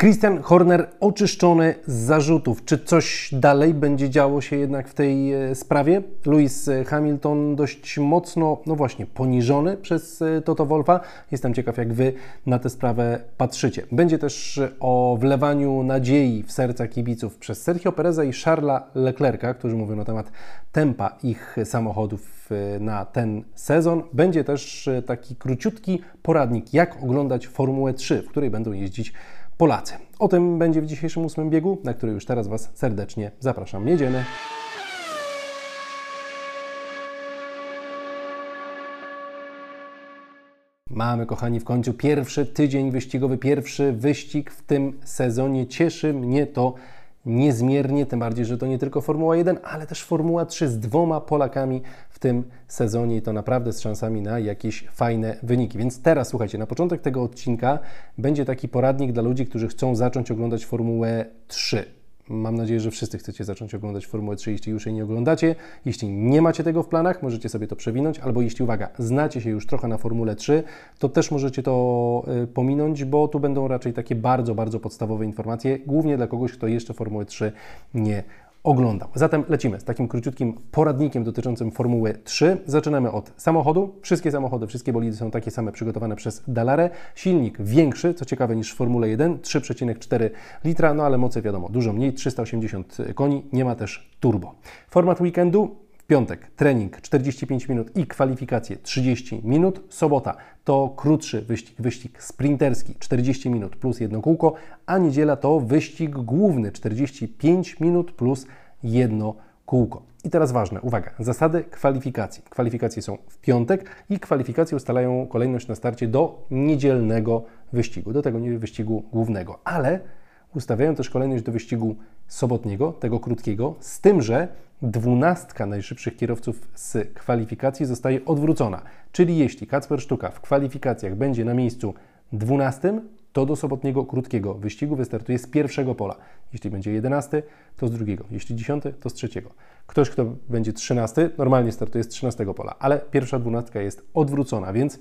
Christian Horner oczyszczony z zarzutów. Czy coś dalej będzie działo się jednak w tej e, sprawie? Lewis Hamilton dość mocno, no właśnie, poniżony przez e, Toto Wolfa. Jestem ciekaw, jak Wy na tę sprawę patrzycie. Będzie też o wlewaniu nadziei w serca kibiców przez Sergio Pereza i Charlesa Leclerca, którzy mówią na temat tempa ich samochodów e, na ten sezon. Będzie też taki króciutki poradnik, jak oglądać Formułę 3, w której będą jeździć Polacy. O tym będzie w dzisiejszym ósmym biegu, na który już teraz Was serdecznie zapraszam. Jedziemy. Mamy, kochani, w końcu pierwszy tydzień wyścigowy, pierwszy wyścig w tym sezonie. Cieszy mnie to niezmiernie, tym bardziej, że to nie tylko Formuła 1, ale też Formuła 3 z dwoma Polakami tym sezonie i to naprawdę z szansami na jakieś fajne wyniki. Więc teraz słuchajcie, na początek tego odcinka będzie taki poradnik dla ludzi, którzy chcą zacząć oglądać Formułę 3. Mam nadzieję, że wszyscy chcecie zacząć oglądać Formułę 3, jeśli już jej nie oglądacie. Jeśli nie macie tego w planach, możecie sobie to przewinąć, albo jeśli, uwaga, znacie się już trochę na Formule 3, to też możecie to y, pominąć, bo tu będą raczej takie bardzo, bardzo podstawowe informacje, głównie dla kogoś, kto jeszcze Formuły 3 nie oglądał. Zatem lecimy z takim króciutkim poradnikiem dotyczącym Formuły 3. Zaczynamy od samochodu. Wszystkie samochody, wszystkie bolidy są takie same przygotowane przez Dallarę. Silnik większy, co ciekawe niż w Formule 1, 3,4 litra, no ale mocy wiadomo, dużo mniej, 380 koni, nie ma też turbo. Format weekendu piątek trening 45 minut i kwalifikacje 30 minut. Sobota to krótszy wyścig, wyścig sprinterski 40 minut plus jedno kółko, a niedziela to wyścig główny 45 minut plus jedno kółko. I teraz ważne, uwaga, zasady kwalifikacji. Kwalifikacje są w piątek i kwalifikacje ustalają kolejność na starcie do niedzielnego wyścigu, do tego wyścigu głównego, ale ustawiają też kolejność do wyścigu sobotniego, tego krótkiego, z tym, że dwunastka najszybszych kierowców z kwalifikacji zostaje odwrócona. Czyli jeśli Kacper Sztuka w kwalifikacjach będzie na miejscu 12, to do sobotniego krótkiego wyścigu wystartuje z pierwszego pola. Jeśli będzie 11, to z drugiego. Jeśli 10, to z trzeciego. Ktoś, kto będzie 13, normalnie startuje z 13 pola, ale pierwsza dwunastka jest odwrócona, więc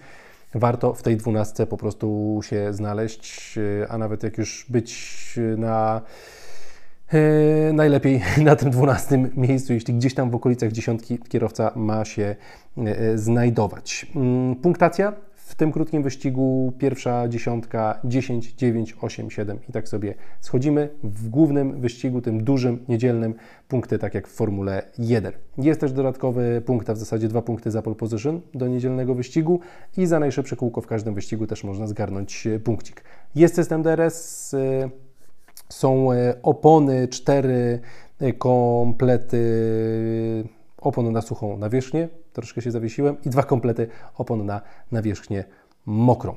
warto w tej dwunastce po prostu się znaleźć, a nawet jak już być na E, najlepiej na tym 12 miejscu, jeśli gdzieś tam w okolicach dziesiątki kierowca ma się e, e, znajdować. Mm, punktacja w tym krótkim wyścigu pierwsza dziesiątka 10, 9, 8, 7 i tak sobie schodzimy. W głównym wyścigu, tym dużym, niedzielnym, punkty tak jak w Formule 1. Jest też dodatkowy punkt, a w zasadzie dwa punkty za pole position do niedzielnego wyścigu i za najszybsze kółko w każdym wyścigu też można zgarnąć punkcik. Jest system DRS są e, opony, cztery e, komplety opon na suchą nawierzchnię, troszkę się zawiesiłem, i dwa komplety opon na nawierzchnię mokrą.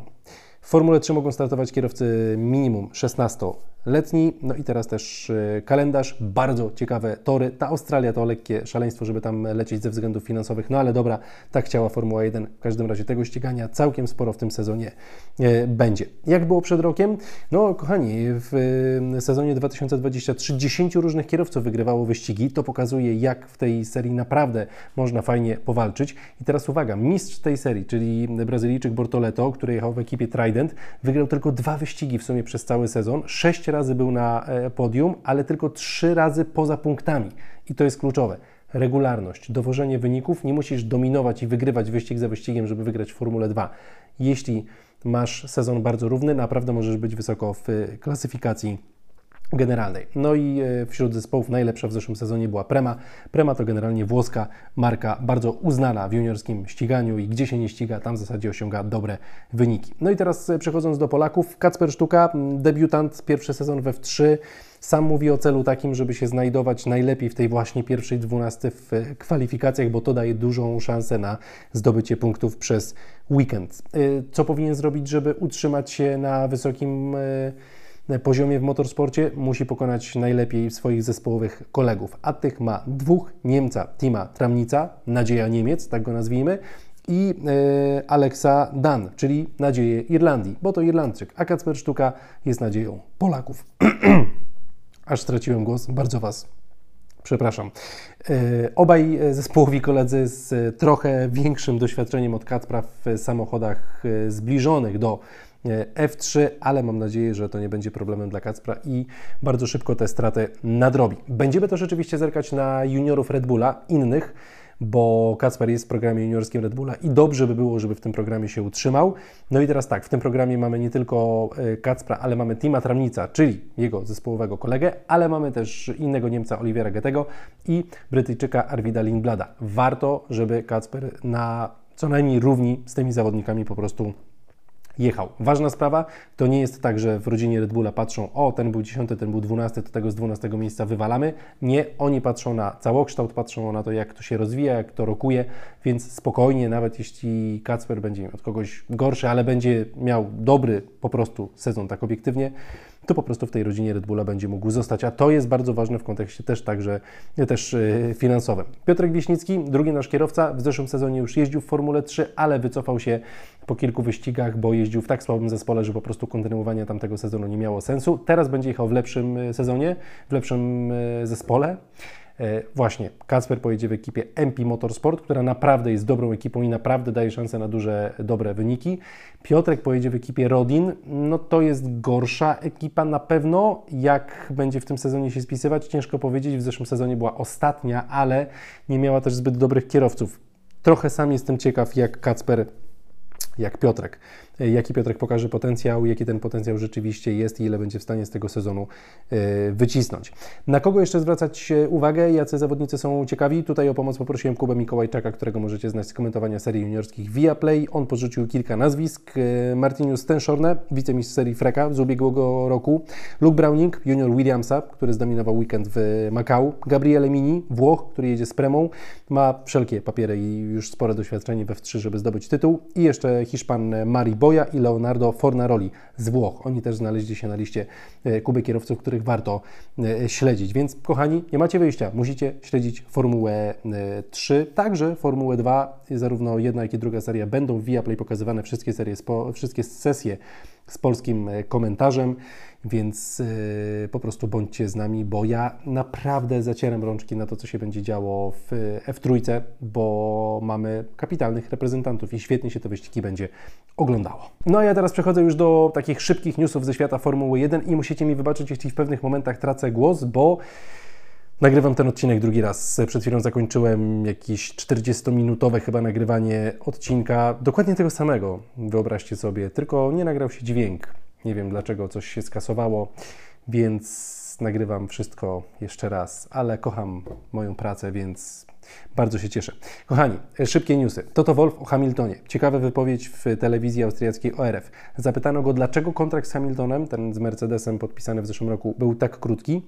W Formule 3 mogą startować kierowcy minimum 16 letni. No i teraz też e, kalendarz, bardzo ciekawe tory. Ta Australia to lekkie szaleństwo, żeby tam lecieć ze względów finansowych, no ale dobra, tak chciała Formuła 1. W każdym razie tego ścigania całkiem sporo w tym sezonie e, będzie. Jak było przed rokiem? No kochani, w e, sezonie 2023 10 różnych kierowców wygrywało wyścigi. To pokazuje, jak w tej serii naprawdę można fajnie powalczyć. I teraz uwaga, mistrz tej serii, czyli Brazylijczyk Bortoleto, który jechał w ekipie Trident, wygrał tylko dwa wyścigi w sumie przez cały sezon. Sześć razy był na e, podium, ale tylko trzy razy poza punktami. I to jest kluczowe. Regularność, dowożenie wyników. Nie musisz dominować i wygrywać wyścig za wyścigiem, żeby wygrać w Formule 2. Jeśli masz sezon bardzo równy, naprawdę możesz być wysoko w e, klasyfikacji generalnej. No i e, wśród zespołów najlepsza w zeszłym sezonie była Prema. Prema to generalnie włoska marka, bardzo uznana w juniorskim ściganiu i gdzie się nie ściga, tam w zasadzie osiąga dobre wyniki. No i teraz e, przechodząc do Polaków, Kacper Sztuka, debiutant, pierwszy sezon we F3, sam mówi o celu takim, żeby się znajdować najlepiej w tej właśnie pierwszej dwunastce w e, kwalifikacjach, bo to daje dużą szansę na zdobycie punktów przez weekend. Co powinien zrobić, żeby utrzymać się na wysokim poziomie w motorsporcie musi pokonać najlepiej swoich zespołowych kolegów, a tych ma dwóch, Niemca Tima Tramnica, nadzieja Niemiec, tak go nazwijmy, i e, Alexa Dan, czyli nadzieję Irlandii, bo to Irlandczyk, a Kacper Sztuka jest nadzieją Polaków. Aż straciłem głos, bardzo Was przepraszam. E, obaj zespołowi koledzy z trochę większym doświadczeniem od Kacpra w samochodach e, zbliżonych do F3, ale mam nadzieję, że to nie będzie problemem dla Kacpra i bardzo szybko te straty nadrobi. Będziemy też oczywiście zerkać na juniorów Red Bulla, innych, bo Kacper jest w programie juniorskim Red Bulla i dobrze by było, żeby w tym programie się utrzymał. No i teraz tak, w tym programie mamy nie tylko e, Kacpra, ale mamy Tima Tramnica, czyli jego zespołowego kolegę, ale mamy też innego Niemca Oliviera Goethego i Brytyjczyka Arvida Lindblada. Warto, żeby Kacper na co najmniej równi z tymi zawodnikami po prostu jechał. Ważna sprawa, to nie jest tak, że w rodzinie Red Bulla patrzą, o ten był 10, ten był 12, to tego z 12 miejsca wywalamy. Nie, oni patrzą na całokształt, patrzą na to, jak to się rozwija, jak to rokuje, więc spokojnie, nawet jeśli Kacper będzie od kogoś gorszy, ale będzie miał dobry po prostu sezon, tak obiektywnie, to po prostu w tej rodzinie Red Bulla będzie mógł zostać, a to jest bardzo ważne w kontekście też także też e, finansowym. Piotrek Wiśnicki, drugi nasz kierowca, w zeszłym sezonie już jeździł w Formule 3, ale wycofał się po kilku wyścigach, bo jeździł w tak słabym zespole, że po prostu kontynuowanie tamtego sezonu nie miało sensu. Teraz będzie jechał w lepszym e, sezonie, w lepszym e, zespole. E, właśnie Kacper pojedzie w ekipie MP Motorsport, która naprawdę jest dobrą ekipą i naprawdę daje szansę na duże, dobre wyniki. Piotrek pojedzie w ekipie Rodin, no to jest gorsza ekipa na pewno. Jak będzie w tym sezonie się spisywać, ciężko powiedzieć. W zeszłym sezonie była ostatnia, ale nie miała też zbyt dobrych kierowców. Trochę sam jestem ciekaw, jak Kacper jak Piotrek. E, jaki Piotrek pokaże potencjał, jaki ten potencjał rzeczywiście jest i ile będzie w stanie z tego sezonu e, wycisnąć. Na kogo jeszcze zwracać uwagę? Jacy zawodnicy są ciekawi? Tutaj o pomoc poprosiłem Kubę Mikołajczaka, którego możecie znać z komentowania serii juniorskich Via Play. On porzucił kilka nazwisk. E, Martinius Tenshorne, wicemistrz serii Freka z ubiegłego roku. Luke Browning, junior Williamsa, który zdominował weekend w Macau. Gabriele Mini, Włoch, który jedzie z Premą. Ma wszelkie papiery i już spore doświadczenie we F3, żeby zdobyć tytuł. I jeszcze Hiszpan Mari Boja i Leonardo Fornaroli z Włoch. Oni też znaleźli się na liście e, Kuby kierowców, których warto e, śledzić. Więc kochani, nie macie wyjścia. Musicie śledzić Formułę 3, e, także Formułę 2. Zarówno jedna, jak i druga seria będą w Viaplay pokazywane wszystkie serie, wszystkie sesje z polskim komentarzem więc yy, po prostu bądźcie z nami, bo ja naprawdę zacieram rączki na to, co się będzie działo w F3, bo mamy kapitalnych reprezentantów i świetnie się te wyścigi będzie oglądało. No a ja teraz przechodzę już do takich szybkich newsów ze świata Formuły 1 i musicie mi wybaczyć, jeśli w pewnych momentach tracę głos, bo Nagrywam ten odcinek drugi raz. Przed chwilą zakończyłem jakieś 40-minutowe chyba nagrywanie odcinka, dokładnie tego samego, wyobraźcie sobie, tylko nie nagrał się dźwięk. Nie wiem dlaczego coś się skasowało, więc nagrywam wszystko jeszcze raz, ale kocham moją pracę, więc bardzo się cieszę. Kochani, szybkie newsy. Toto Wolf o Hamiltonie. Ciekawa wypowiedź w telewizji austriackiej ORF. Zapytano go, dlaczego kontrakt z Hamiltonem, ten z Mercedesem podpisany w zeszłym roku, był tak krótki.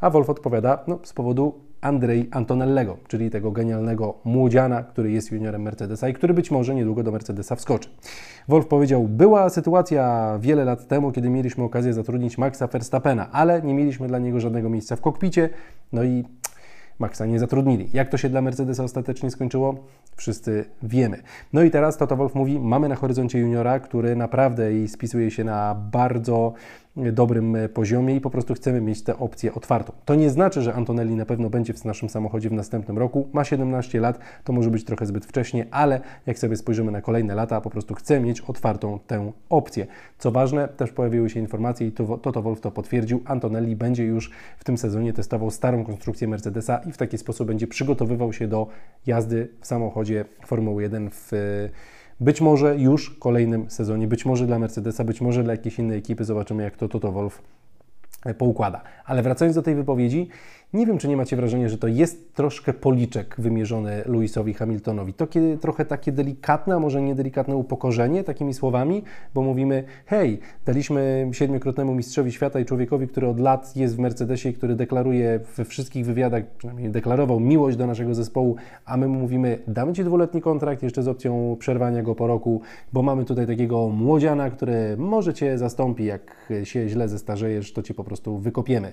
A Wolf odpowiada, no z powodu Andrzej Antonellego, czyli tego genialnego młodziana, który jest juniorem Mercedesa i który być może niedługo do Mercedesa wskoczy. Wolf powiedział, była sytuacja wiele lat temu, kiedy mieliśmy okazję zatrudnić Maxa Verstappena, ale nie mieliśmy dla niego żadnego miejsca w kokpicie, no i Maxa nie zatrudnili. Jak to się dla Mercedesa ostatecznie skończyło? Wszyscy wiemy. No i teraz Toto Wolf mówi, mamy na horyzoncie juniora, który naprawdę i spisuje się na bardzo dobrym e, poziomie i po prostu chcemy mieć tę opcję otwartą. To nie znaczy, że Antonelli na pewno będzie w naszym samochodzie w następnym roku. Ma 17 lat, to może być trochę zbyt wcześnie, ale jak sobie spojrzymy na kolejne lata, po prostu chcę mieć otwartą tę opcję. Co ważne, też pojawiły się informacje i Toto Wolf to potwierdził. Antonelli będzie już w tym sezonie testował starą konstrukcję Mercedesa i w taki sposób będzie przygotowywał się do jazdy w samochodzie Formuły 1 w być może już w kolejnym sezonie, być może dla Mercedesa, być może dla jakiejś innej ekipy. Zobaczymy, jak to Toto Wolf e, poukłada. Ale wracając do tej wypowiedzi, nie wiem, czy nie macie wrażenia, że to jest troszkę policzek wymierzony Lewisowi Hamiltonowi. To kiedy, trochę takie delikatne, a może niedelikatne upokorzenie takimi słowami, bo mówimy, hej, daliśmy siedmiokrotnemu mistrzowi świata i człowiekowi, który od lat jest w Mercedesie i który deklaruje we wszystkich wywiadach, przynajmniej deklarował miłość do naszego zespołu, a my mu mówimy, damy Ci dwuletni kontrakt jeszcze z opcją przerwania go po roku, bo mamy tutaj takiego młodziana, który może Cię zastąpi, jak się źle zestarzejesz, to Cię po prostu wykopiemy.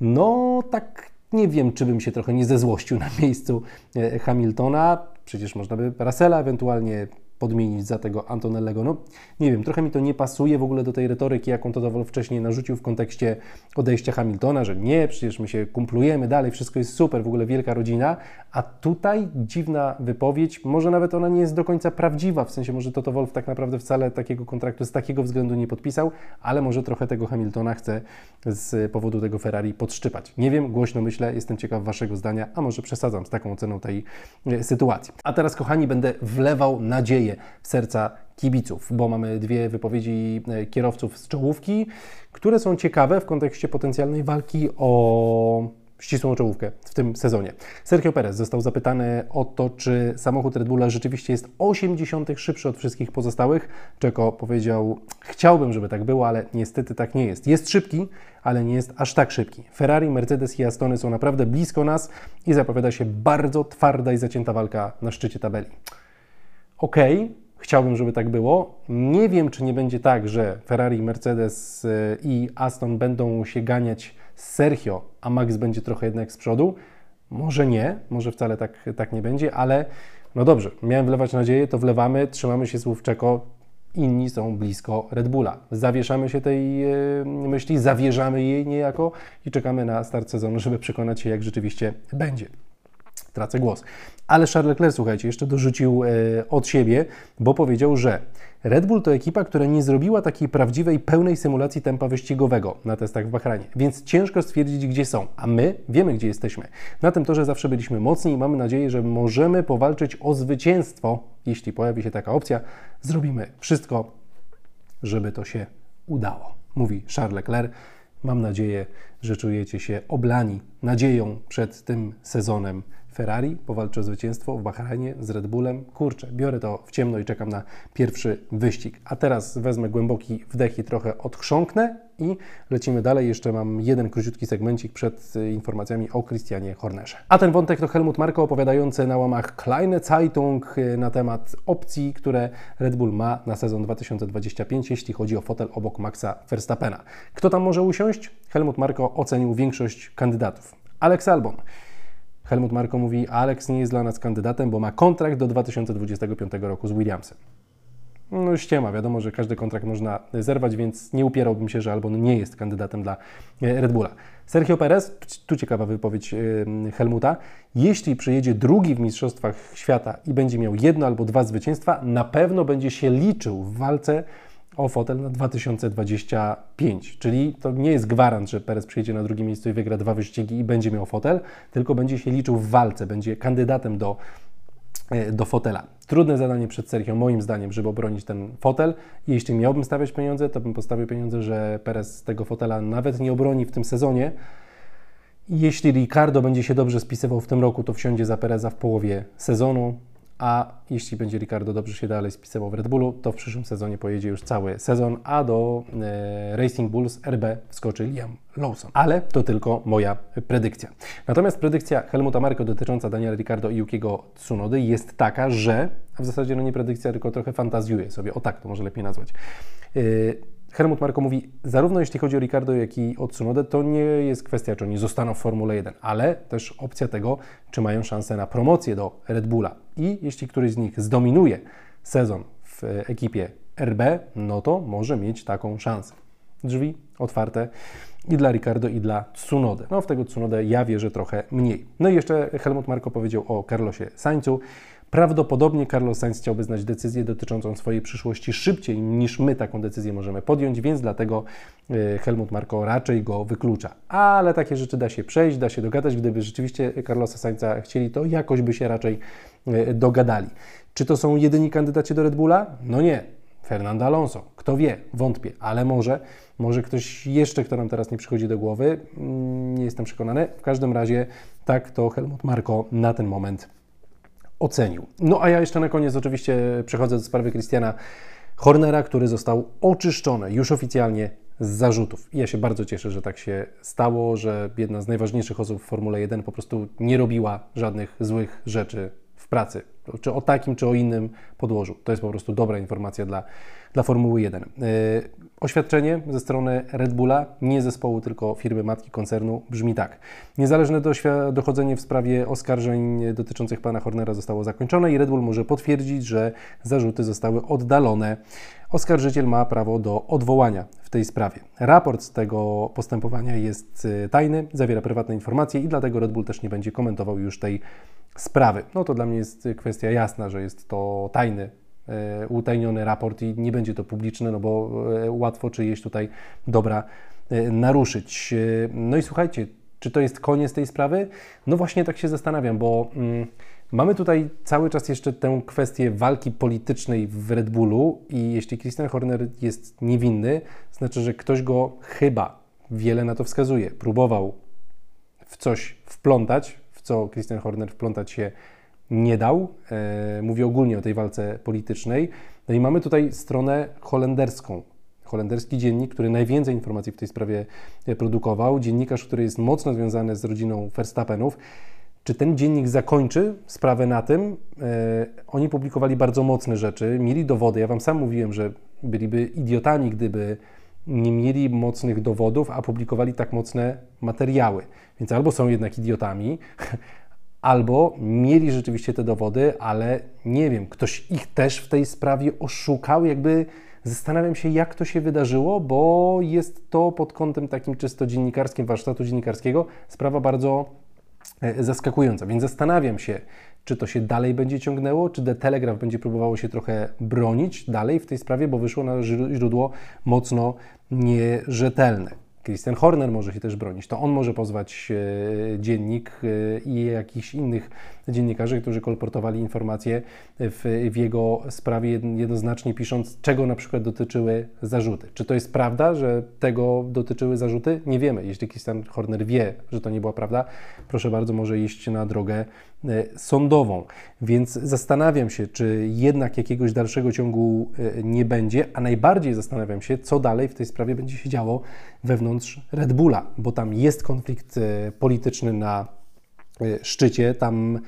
No, tak nie wiem, czy bym się trochę nie zezłościł na miejscu e, Hamiltona. Przecież można by Russella ewentualnie podmienić za tego Antonellego. No nie wiem, trochę mi to nie pasuje w ogóle do tej retoryki, jaką to Wolff wcześniej narzucił w kontekście odejścia Hamiltona, że nie, przecież my się kumplujemy dalej, wszystko jest super, w ogóle wielka rodzina, a tutaj dziwna wypowiedź, może nawet ona nie jest do końca prawdziwa, w sensie może Toto Wolff tak naprawdę wcale takiego kontraktu z takiego względu nie podpisał, ale może trochę tego Hamiltona chce z powodu tego Ferrari podszczypać. Nie wiem, głośno myślę, jestem ciekaw Waszego zdania, a może przesadzam z taką oceną tej e, sytuacji. A teraz, kochani, będę wlewał nadzieję w serca kibiców, bo mamy dwie wypowiedzi e, kierowców z czołówki, które są ciekawe w kontekście potencjalnej walki o ścisłą czołówkę w tym sezonie. Sergio Perez został zapytany o to, czy samochód Red Bulla rzeczywiście jest 80 szybszy od wszystkich pozostałych. Czeko powiedział, chciałbym, żeby tak było, ale niestety tak nie jest. Jest szybki, ale nie jest aż tak szybki. Ferrari, Mercedes i Astony są naprawdę blisko nas i zapowiada się bardzo twarda i zacięta walka na szczycie tabeli. Okay. Chciałbym, żeby tak było. Nie wiem, czy nie będzie tak, że Ferrari, Mercedes y, i Aston będą się ganiać z Sergio, a Max będzie trochę jednak z przodu. Może nie, może wcale tak, tak nie będzie, ale no dobrze, miałem wlewać nadzieję, to wlewamy, trzymamy się słów Czeko, inni są blisko Red Bulla. Zawieszamy się tej yy, myśli, zawierzamy jej niejako i czekamy na start sezonu, żeby przekonać się, jak rzeczywiście będzie tracę głos. Ale Charles Leclerc, słuchajcie, jeszcze dorzucił e, od siebie, bo powiedział, że Red Bull to ekipa, która nie zrobiła takiej prawdziwej, pełnej symulacji tempa wyścigowego na testach w Bahrajnie, więc ciężko stwierdzić, gdzie są, a my wiemy, gdzie jesteśmy. Na tym torze zawsze byliśmy mocni i mamy nadzieję, że możemy powalczyć o zwycięstwo. Jeśli pojawi się taka opcja, zrobimy wszystko, żeby to się udało, mówi Charles Leclerc. Mam nadzieję, że czujecie się oblani nadzieją przed tym sezonem Ferrari powalczy o zwycięstwo w Bahrajnie z Red Bullem. Kurczę, biorę to w ciemno i czekam na pierwszy wyścig. A teraz wezmę głęboki wdech i trochę odchrząknę i lecimy dalej. Jeszcze mam jeden króciutki segmencik przed y, informacjami o Christianie Hornerze. A ten wątek to Helmut Marko opowiadający na łamach Kleine Zeitung y, na temat opcji, które Red Bull ma na sezon 2025, jeśli chodzi o fotel obok Maxa Verstappena. Kto tam może usiąść? Helmut Marko ocenił większość kandydatów. Alex Albon, Helmut Marko mówi, Alex nie jest dla nas kandydatem, bo ma kontrakt do 2025 roku z Williamsem. No ściema, wiadomo, że każdy kontrakt można zerwać, więc nie upierałbym się, że Albon nie jest kandydatem dla e, Red Bulla. Sergio Perez, tu ciekawa wypowiedź e, Helmuta, jeśli przyjedzie drugi w Mistrzostwach Świata i będzie miał jedno albo dwa zwycięstwa, na pewno będzie się liczył w walce o fotel na 2025. Czyli to nie jest gwarant, że Perez przyjdzie na drugim miejscu i wygra dwa wyścigi i będzie miał fotel, tylko będzie się liczył w walce, będzie kandydatem do, e, do fotela. Trudne zadanie przed Sergio, moim zdaniem, żeby obronić ten fotel. Jeśli miałbym stawiać pieniądze, to bym postawił pieniądze, że Perez tego fotela nawet nie obroni w tym sezonie. Jeśli Ricardo będzie się dobrze spisywał w tym roku, to wsiądzie za Pereza w połowie sezonu a jeśli będzie Ricardo dobrze się dalej spisywał w Red Bullu, to w przyszłym sezonie pojedzie już cały sezon, a do e, Racing Bulls RB wskoczy Liam Lawson. Ale to tylko moja predykcja. Natomiast predykcja Helmuta Marko dotycząca Daniela Ricardo i Yukiego Tsunody jest taka, że, a w zasadzie no nie predykcja, tylko trochę fantazjuję sobie, o tak to może lepiej nazwać. E, Helmut Marko mówi, zarówno jeśli chodzi o Ricardo, jak i o Tsunodę, to nie jest kwestia, czy oni zostaną w Formule 1, ale też opcja tego, czy mają szansę na promocję do Red Bulla. I jeśli któryś z nich zdominuje sezon w ekipie RB, no to może mieć taką szansę. Drzwi otwarte i dla Ricardo, i dla Tsunody. No w tego Tsunodę ja wierzę trochę mniej. No i jeszcze Helmut Marko powiedział o Carlosie Sainzu. Prawdopodobnie Carlos Sainz chciałby znać decyzję dotyczącą swojej przyszłości szybciej niż my taką decyzję możemy podjąć, więc dlatego e, Helmut Marko raczej go wyklucza. Ale takie rzeczy da się przejść, da się dogadać. Gdyby rzeczywiście Carlosa Sainza chcieli, to jakoś by się raczej e, dogadali. Czy to są jedyni kandydaci do Red Bulla? No nie. Fernando Alonso. Kto wie? Wątpię, ale może, może ktoś jeszcze, kto nam teraz nie przychodzi do głowy. Mm, nie jestem przekonany. W każdym razie tak to Helmut Marko na ten moment ocenił. No a ja jeszcze na koniec oczywiście przechodzę do sprawy Christiana Hornera, który został oczyszczony już oficjalnie z zarzutów. I ja się bardzo cieszę, że tak się stało, że jedna z najważniejszych osób w Formule 1 po prostu nie robiła żadnych złych rzeczy pracy, czy o takim, czy o innym podłożu. To jest po prostu dobra informacja dla, dla Formuły 1. Yy, oświadczenie ze strony Red Bulla, nie zespołu, tylko firmy matki koncernu, brzmi tak. Niezależne dochodzenie w sprawie oskarżeń dotyczących pana Hornera zostało zakończone i Red Bull może potwierdzić, że zarzuty zostały oddalone. Oskarżyciel ma prawo do odwołania w tej sprawie. Raport z tego postępowania jest y, tajny, zawiera prywatne informacje i dlatego Red Bull też nie będzie komentował już tej sprawy. No to dla mnie jest kwestia jasna, że jest to tajny e, utajniony raport i nie będzie to publiczne, no bo e, łatwo czyjeś tutaj dobra e, naruszyć. No i słuchajcie, czy to jest koniec tej sprawy? No właśnie tak się zastanawiam, bo mm, mamy tutaj cały czas jeszcze tę kwestię walki politycznej w Red Bullu i jeśli Christian Horner jest niewinny, znaczy, że ktoś go chyba, wiele na to wskazuje, próbował w coś wplątać, co Christian Horner wplątać się nie dał. E, mówię ogólnie o tej walce politycznej. No i mamy tutaj stronę holenderską. Holenderski dziennik, który najwięcej informacji w tej sprawie e, produkował, dziennikarz, który jest mocno związany z rodziną Verstappenów. Czy ten dziennik zakończy sprawę na tym? E, oni publikowali bardzo mocne rzeczy, mieli dowody. Ja Wam sam mówiłem, że byliby idiotami, gdyby nie mieli mocnych dowodów, a publikowali tak mocne materiały. Więc albo są jednak idiotami, albo mieli rzeczywiście te dowody, ale nie wiem, ktoś ich też w tej sprawie oszukał, jakby zastanawiam się, jak to się wydarzyło, bo jest to pod kątem takim czysto dziennikarskim, warsztatu dziennikarskiego, sprawa bardzo e, zaskakująca. Więc zastanawiam się, czy to się dalej będzie ciągnęło, czy The Telegraph będzie próbowało się trochę bronić dalej w tej sprawie, bo wyszło na źródło mocno nierzetelne. Christian Horner może się też bronić. To on może pozwać e, dziennik e, i jakichś innych dziennikarzy, którzy kolportowali informacje w, w, jego sprawie jednoznacznie pisząc, czego na przykład dotyczyły zarzuty. Czy to jest prawda, że tego dotyczyły zarzuty? Nie wiemy. Jeśli Christian Horner wie, że to nie była prawda, proszę bardzo, może iść na drogę e, sądową. Więc zastanawiam się, czy jednak jakiegoś dalszego ciągu nie będzie, a najbardziej zastanawiam się, co dalej w tej sprawie będzie się działo wewnątrz Red Bulla, bo tam jest konflikt e, polityczny na e, szczycie. Tam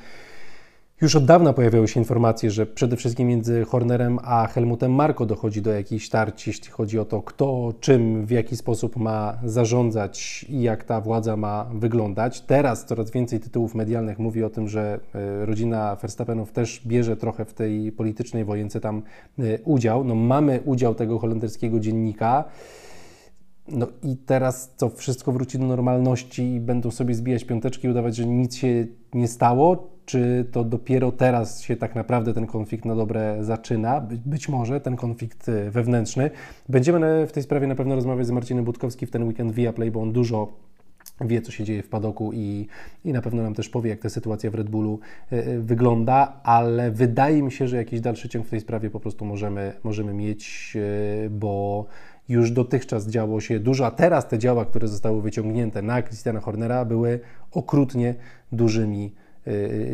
już od dawna pojawiały się informacje, że przede wszystkim między Hornerem a Helmutem Marko dochodzi do jakichś tarć, jeśli chodzi o to, kto czym, w jaki sposób ma zarządzać i jak ta władza ma wyglądać. Teraz coraz więcej tytułów medialnych mówi o tym, że e, rodzina Verstappenów też bierze trochę w tej politycznej wojence tam udział. No, mamy udział tego holenderskiego dziennika. No i teraz to wszystko wróci do normalności i będą sobie zbijać piąteczki i udawać, że nic się nie stało? Czy to dopiero teraz się tak naprawdę ten konflikt na dobre zaczyna? By, być może ten konflikt e, wewnętrzny. Będziemy w tej sprawie na pewno rozmawiać z Marcinem Budkowskim w ten weekend via Play, bo on dużo wie, co się dzieje w padoku i, i na pewno nam też powie, jak ta sytuacja w Red Bullu y, y, wygląda, ale wydaje mi się, że jakiś dalszy ciąg w tej sprawie po prostu możemy, możemy mieć, bo już dotychczas działo się dużo, a teraz te działa, które zostały wyciągnięte na Christiana Hornera, były okrutnie dużymi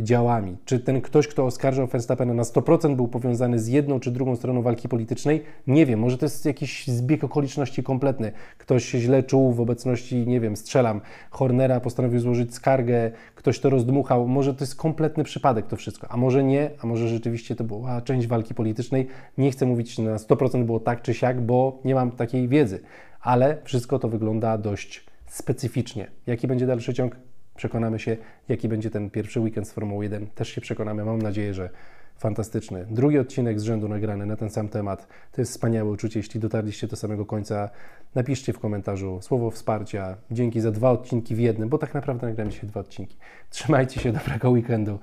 działami. Czy ten ktoś, kto oskarżał Verstappena na 100% był powiązany z jedną czy drugą stroną walki politycznej? Nie wiem, może to jest jakiś zbieg okoliczności kompletny. Ktoś się źle czuł w obecności, nie wiem, strzelam, Hornera postanowił złożyć skargę, ktoś to rozdmuchał. Może to jest kompletny przypadek to wszystko, a może nie, a może rzeczywiście to była część walki politycznej. Nie chcę mówić, na 100% było tak czy siak, bo nie mam takiej wiedzy, ale wszystko to wygląda dość specyficznie. Jaki będzie dalszy ciąg? Przekonamy się, jaki będzie ten pierwszy weekend z Formuły 1. Też się przekonamy. Mam nadzieję, że fantastyczny. Drugi odcinek z rzędu nagrany na ten sam temat. To jest wspaniałe uczucie. Jeśli dotarliście do samego końca, napiszcie w komentarzu słowo wsparcia. Dzięki za dwa odcinki w jednym, bo tak naprawdę nagramy się dwa odcinki. Trzymajcie się, dobrego weekendu.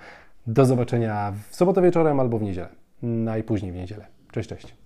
Do zobaczenia w sobotę wieczorem albo w niedzielę. Najpóźniej w niedzielę. Cześć, cześć.